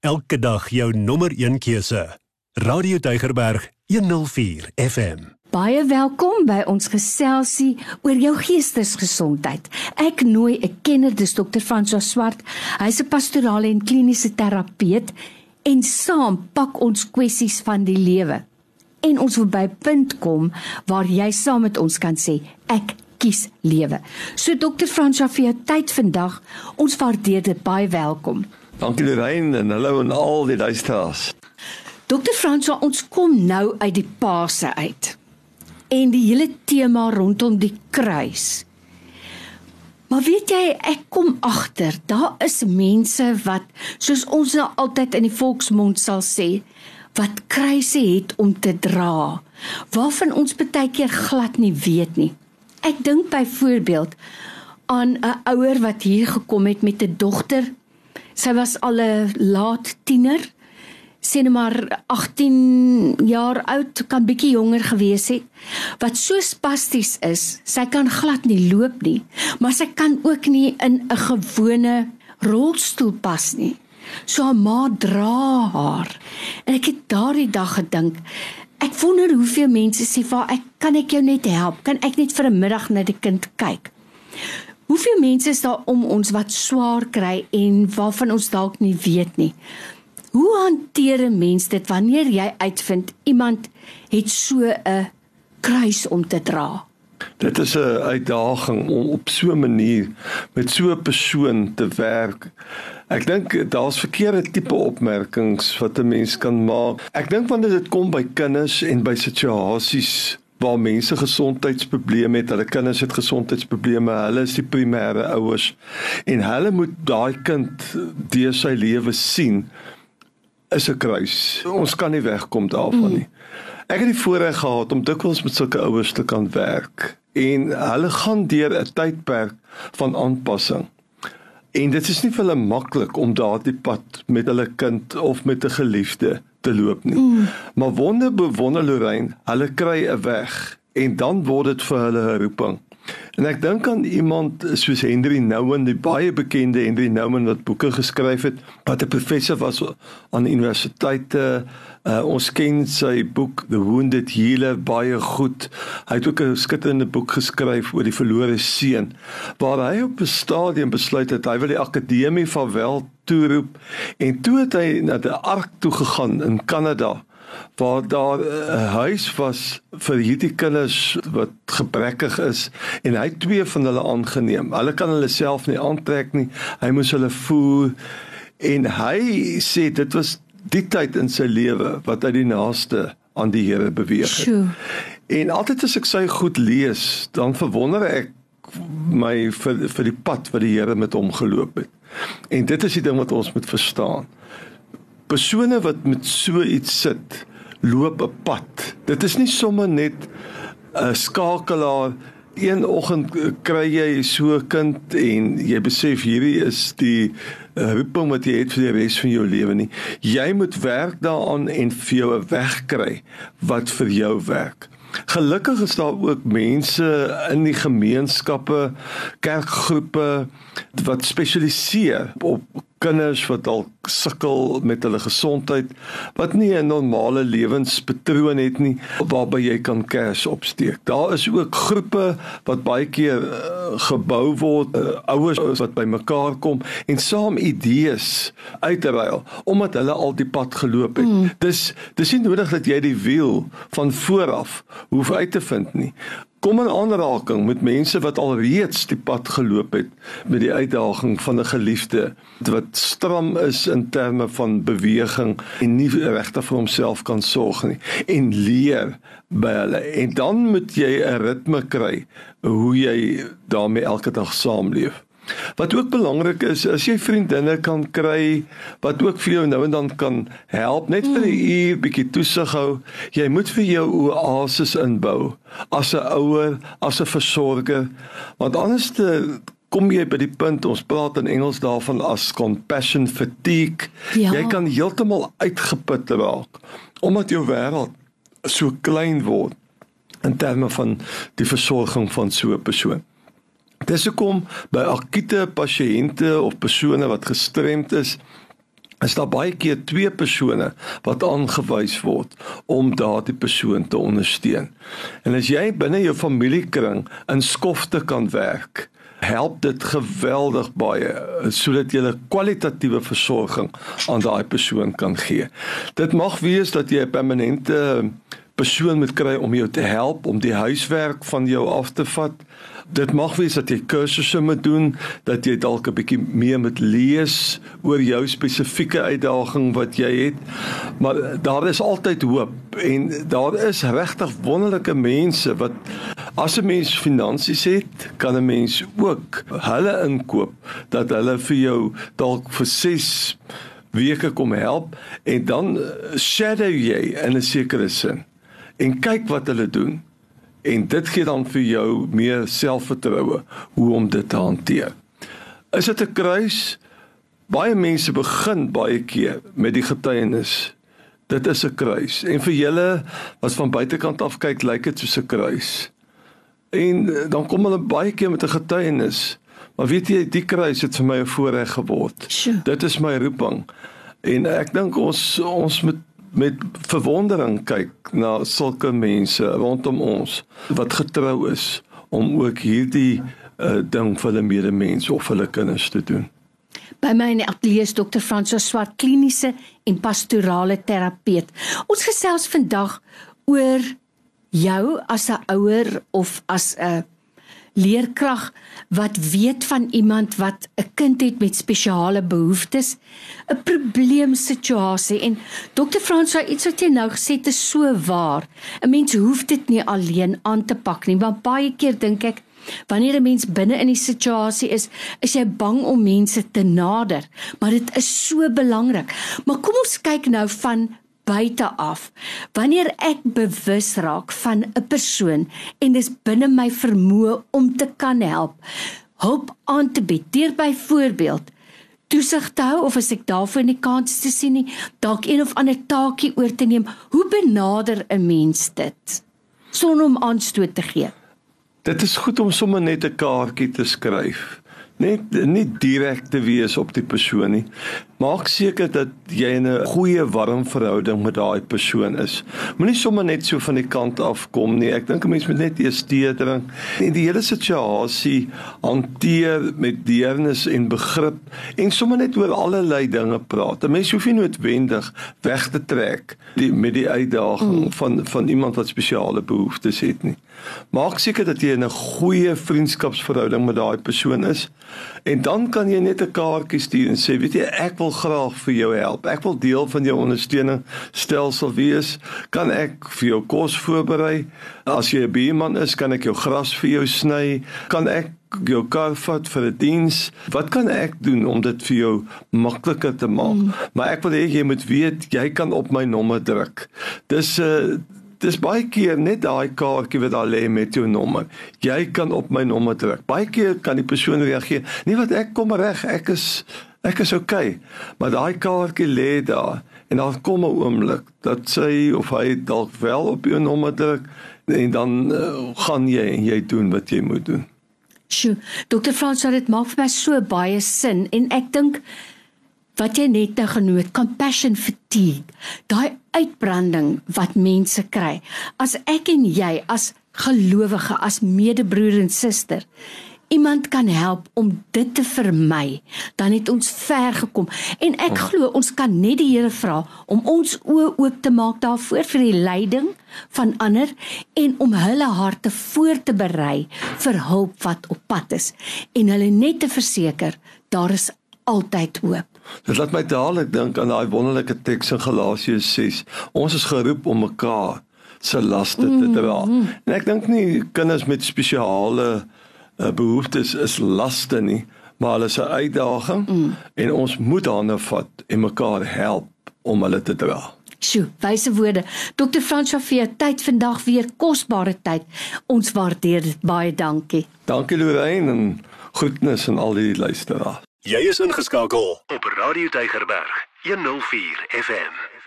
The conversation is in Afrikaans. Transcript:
Elke dag jou nommer 1 keuse. Radio Deugerberg 104 FM. Baie welkom by ons geselsie oor jou geestesgesondheid. Ek nooi 'n kenner, dis Dr. François Swart. Hy's 'n pastorale en kliniese terapeut en saam pak ons kwessies van die lewe. En ons wil by 'n punt kom waar jy saam met ons kan sê ek kies lewe. So Dr. François vir jou tyd vandag. Ons waardeer dit baie welkom. Dankie Lorraine en hallo aan al die luisteraars. Dr. François, ons kom nou uit die Paase uit. En die hele tema rondom die kruis. Maar weet jy, ek kom agter, daar is mense wat soos ons nou altyd in die volksmond sal sê, wat kruise het om te dra, waarvan ons baie keer glad nie weet nie. Ek dink byvoorbeeld aan 'n ouer wat hier gekom het met 'n dogter. Sy was al 'n laat tiener sê net maar 18 jaar oud, kan bietjie jonger gewees het, wat so spasties is, sy kan glad nie loop nie, maar sy kan ook nie in 'n gewone rolstoel pas nie. So haar ma dra haar. En ek het daardie dag gedink, ek wonder hoeveel mense sê, "Va, ek kan ek jou net help? Kan ek net vir 'n middag na die kind kyk?" Hoeveel mense is daar om ons wat swaar kry en waarvan ons dalk nie weet nie. Hoe hanteer 'n mens dit wanneer jy uitvind iemand het so 'n kruis om te dra? Dit is 'n uitdaging om op so 'n manier met so 'n persoon te werk. Ek dink daar's verkeerde tipe opmerkings wat 'n mens kan maak. Ek dink wanneer dit kom by kinders en by situasies waar mense gesondheidsprobleme het, hulle kinders het gesondheidsprobleme, hulle is die primêre ouers en hulle moet daai kind deur sy lewe sien is 'n kruis. Ons kan nie wegkom daarvan nie. Ek het die voorreg gehad om dikwels met sulke ouers te kan werk en hulle gaan deur 'n tydperk van aanpassing. En dit is nie vir hulle maklik om daardie pad met hulle kind of met 'n geliefde te loop nie. Mm. Maar wonder bewonder Lorraine, hulle kry 'n weg en dan word dit vir hulle 'n roeping. En ek dink aan iemand soos Henry Nouwen, die baie bekende Henry Nouwen wat boeke geskryf het, wat 'n professor was aan universiteite. Uh, ons ken sy boek The Wounded Healer baie goed. Hy het ook 'n skitterende boek geskryf oor die verlore seun, waar hy op 'n stadium besluit het hy wil die akademie van wel toeroep en toe het hy na die ark toe gegaan in Kanada waar daar 'n huis was vir hierdie kinders wat gebrekkig is en hy het twee van hulle aangeneem. Hulle kan hulle self nie aantrek nie. Hy moes hulle voer en hy sê dit was die tyd in sy lewe wat hy die naaste aan die Here beweeg het. Sjoe. En altyd as ek sy goed lees, dan verwonder ek my vir vir die pad wat die Here met hom geloop het. En dit is die ding wat ons moet verstaan persone wat met so iets sit loop 'n pad. Dit is nie sommer net 'n skakelaar een oggend kry jy so 'n kind en jy besef hierdie is die eh, roeping wat jy het vir die res van jou lewe nie. Jy moet werk daaraan en vir jou 'n weg kry wat vir jou werk. Gelukkig is daar ook mense in die gemeenskappe, kerkgroepe wat spesialiseer op kinders wat dalk sukkel met hulle gesondheid wat nie 'n normale lewenspatroon het nie waarby jy kan kers opsteek. Daar is ook groepe wat baie keer uh, gebou word, uh, ouers wat bymekaar kom en saam idees uitruil omdat hulle al die pad geloop het. Mm. Dis dis nie nodig dat jy die wiel van vooraf hoef uit te vind nie kom in aanraking met mense wat alreeds die pad geloop het met die uitdaging van 'n geliefde wat stram is in terme van beweging en nie regtig vir homself kan sorg nie en leer by hulle. En dan moet jy 'n ritme kry hoe jy daarmee elke dag saamleef Wat ook belangrik is, as jy vriendinne kan kry wat ook vir jou nou en dan kan help, net vir 'n mm. uur bietjie toesig hou. Jy moet vir jou oasis inbou as 'n ouer, as 'n versorger, want anders te kom jy by die punt ons praat in Engels daarvan as compassion fatigue. Ja. Jy kan heeltemal uitgeput raak omdat jou wêreld so klein word in terme van die versorging van so 'n persoon. Dis hoekom by akute pasiënte of persone wat gestremd is is daar baie keer twee persone wat aangewys word om daardie persoon te ondersteun. En as jy binne jou familiekring in skofte kan werk, help dit geweldig baie sodat jy 'n kwalitatiewe versorging aan daai persoon kan gee. Dit mag wees dat jy 'n permanente persoon moet kry om jou te help om die huiswerk van jou af te vat. Dit mag wees dat jy kursusse moet doen, dat jy dalk 'n bietjie meer moet lees oor jou spesifieke uitdaging wat jy het. Maar daar is altyd hoop en daar is regtig wonderlike mense wat as 'n mens finansies het, kan 'n mens ook hulle inkoop dat hulle vir jou dalk vir 6 weke kom help en dan shadow jy in 'n sekere sin en kyk wat hulle doen. En dit gee dan vir jou meer selfvertroue hoe om dit te hanteer. Is dit 'n kruis? Baie mense begin baie keer met die getuienis. Dit is 'n kruis. En vir julle wat van buitekant af kyk, lyk dit soos 'n kruis. En dan kom hulle baie keer met 'n getuienis. Maar weet jy, die kruis het vir my 'n voorreg geword. Sure. Dit is my roeping. En ek dink ons ons moet met verwondering kyk na sulke mense rondom ons wat getrou is om ook hierdie uh, ding vir hulle medemens of hulle kinders te doen. By my in die ateljee is Dr. Francois Swart, kliniese en pastorale terapeut. Ons gesels vandag oor jou as 'n ouer of as 'n leerkrag wat weet van iemand wat 'n kind het met spesiale behoeftes, 'n probleemsituasie en Dr. Fransa iets wat jy nou gesê het is so waar. 'n Mens hoef dit nie alleen aan te pak nie, want baie keer dink ek Wanneer 'n mens binne in die situasie is, is jy bang om mense te nader, maar dit is so belangrik. Maar kom ons kyk nou van buite af. Wanneer ek bewus raak van 'n persoon en dis binne my vermoë om te kan help, hulp aan te bied, deur byvoorbeeld toesig te hou of as ek daarvoor nie kans te sien nie, dalk een of ander taakie oor te neem, hoe benader 'n mens dit sonder om aanstoot te gee? Dit is goed om sommer net 'n kaartjie te skryf net nie direk te wees op die persoon nie. Maak seker dat jy in 'n goeie warm verhouding met daai persoon is. Moenie sommer net so van die kant af kom nie. Ek dink 'n mens moet net eers tee drink en die hele situasie hanteer met deernis en begrip en sommer net oor allerlei dinge praat. 'n Mens hoef nie noodwendig weg te trek die met die uitdaging mm. van van iemand wat spesiale behoeftes het nie. Maak seker dat jy in 'n goeie vriendskapsverhouding met daai persoon is. En dan kan jy net 'n kaartjie stuur en sê, weet jy, ek wil graag vir jou help. Ek wil deel van jou ondersteuning stelsel wees. Kan ek vir jou kos voorberei? As jy 'n beeman is, kan ek jou gras vir jou sny. Kan ek jou kar vat vir 'n diens. Wat kan ek doen om dit vir jou makliker te maak? Mm. Maar ek wil hê jy moet weet jy kan op my nommer druk. Dis 'n uh, eh, dis baie keer net daai kaartjie wat daar lê met jou nommer. Jy kan op my nommer druk. Baie keer kan die persoon reageer. Nee wat ek kom reg, ek is ek is oukei. Okay. Maar daai kaartjie lê daar en daar kom 'n oomblik dat sy of hy dalk wel op jou nommer druk en dan uh, gaan jy en jy doen wat jy moet doen. Sjoe, Dr. Frans dit maak vir my so baie sin en ek dink wat jy net nou genoot compassion fatigue daai uitbranding wat mense kry as ek en jy as gelowige as medebroer en suster iemand kan help om dit te vermy dan het ons ver gekom en ek glo ons kan net die Here vra om ons oë oop te maak daarvoor vir die leiding van ander en om hulle harte voor te berei vir hulp wat op pad is en hulle net te verseker daar is altyd hoop Dit laat my dadelik dink aan daai wonderlike teks in Galasiërs 6. Ons is geroep om mekaar se laste te dra. Mm -hmm. En ek dink nie kinders met spesiale uh, behoeftes is laste nie, maar hulle is 'n uitdaging mm. en ons moet hande vat en mekaar help om hulle te dra. Sjoe, wyse woorde. Dr. Frans Xavier, tyd vandag weer kosbare tyd. Ons waardeer dit baie dankie. Dankie Lorraine en groetnis aan al die luisteraars. Jy is ingeskakel op Radio Deigerberg 104 FM.